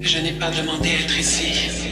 Je n'ai pas demandé à être ici.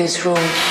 This room.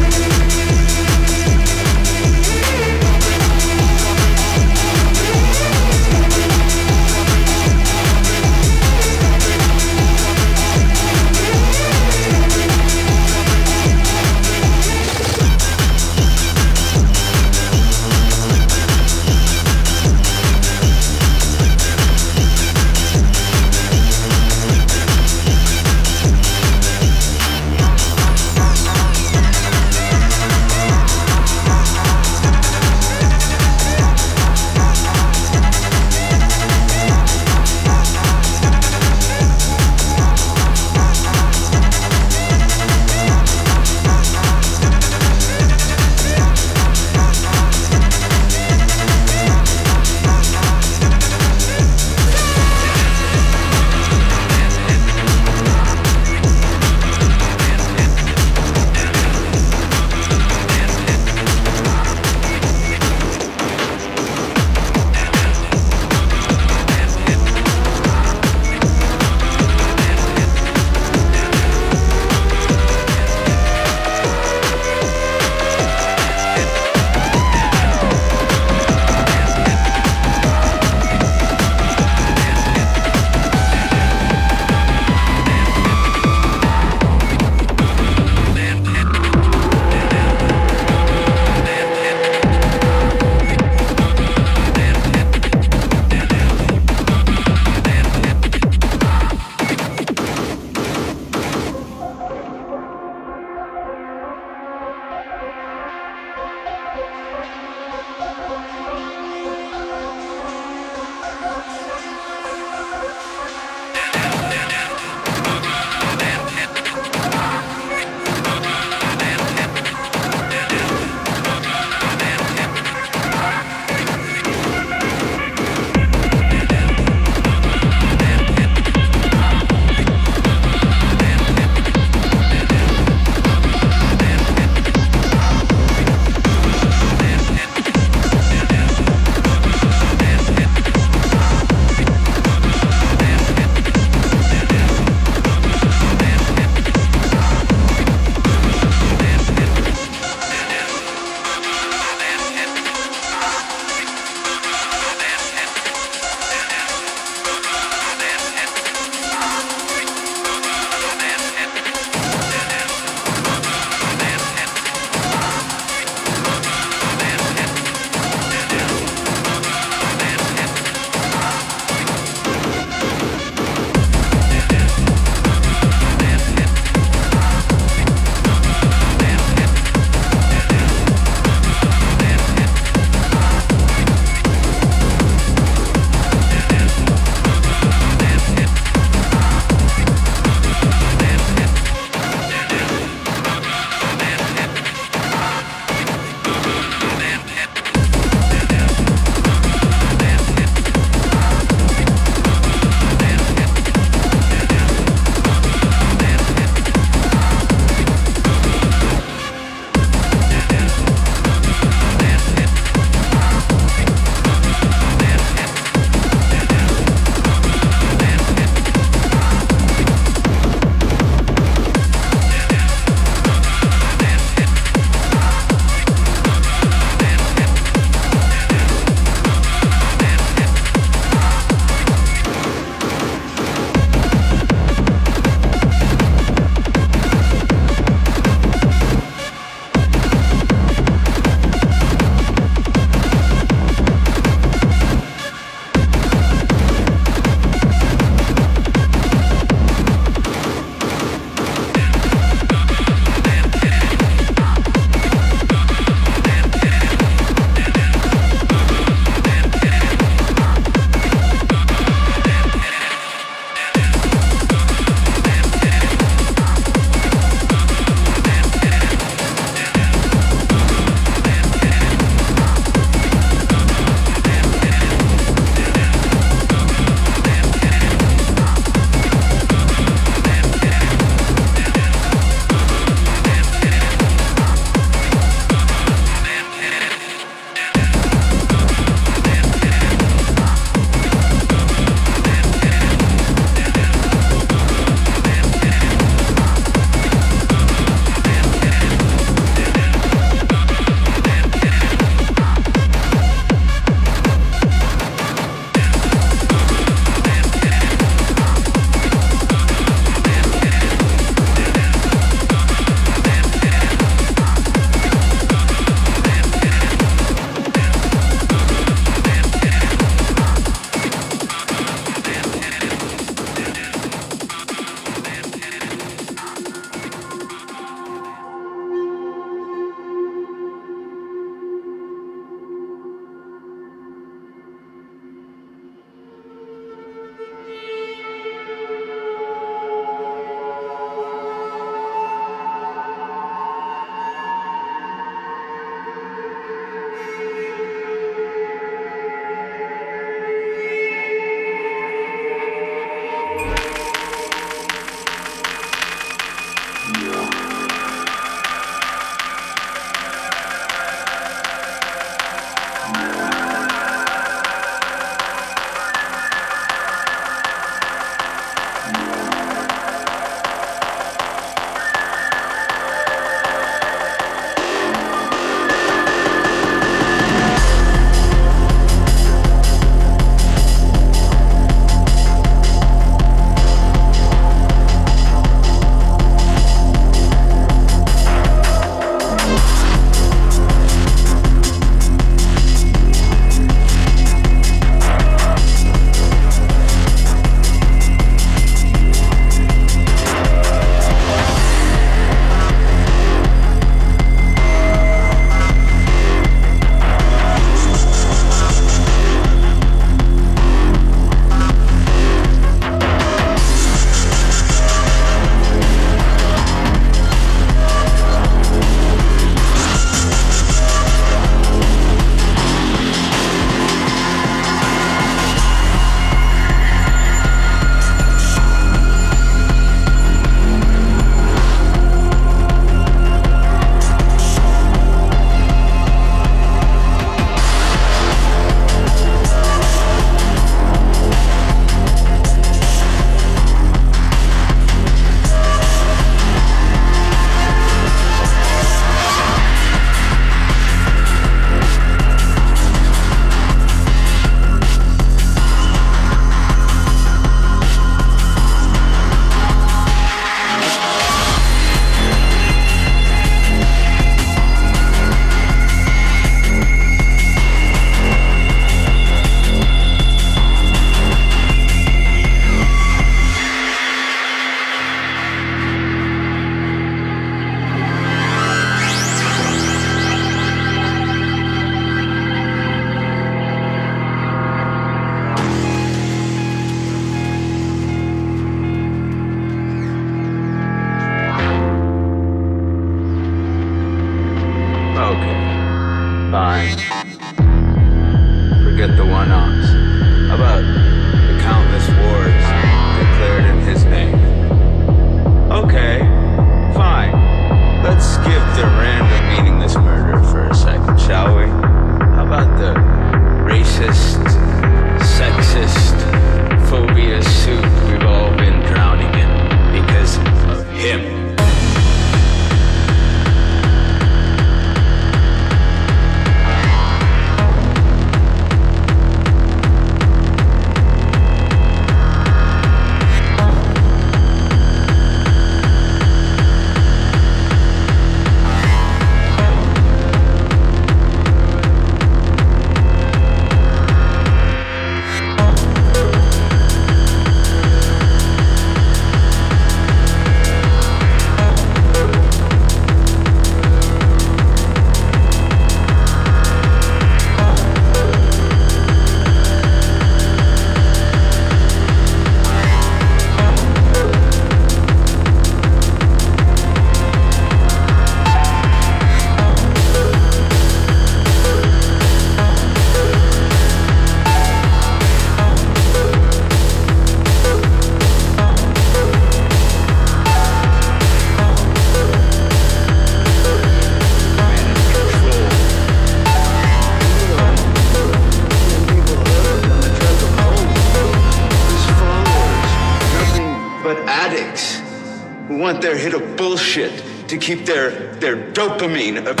Keep their, their dopamine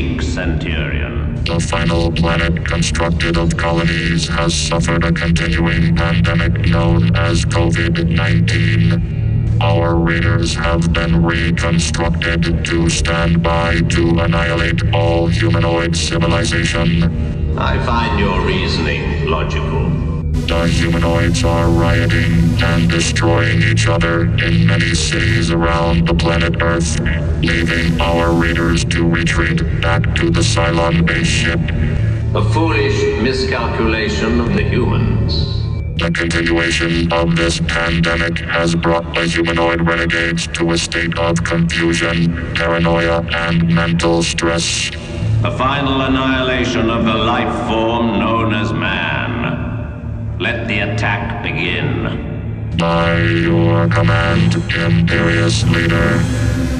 Centurion. The final planet constructed of colonies has suffered a continuing pandemic known as COVID 19. our raiders have been reconstructed to stand by to annihilate all humanoid civilization. I find your reasoning logical. The humanoids are rioting and destroying each other in many cities around the planet Earth, leaving our raiders to retreat back to the Cylon base ship. A foolish miscalculation of the humans. The continuation of this pandemic has brought the humanoid renegades to a state of confusion, paranoia, and mental stress. A final annihilation of the life form known as man. Let the attack begin. By your command, Imperious Leader.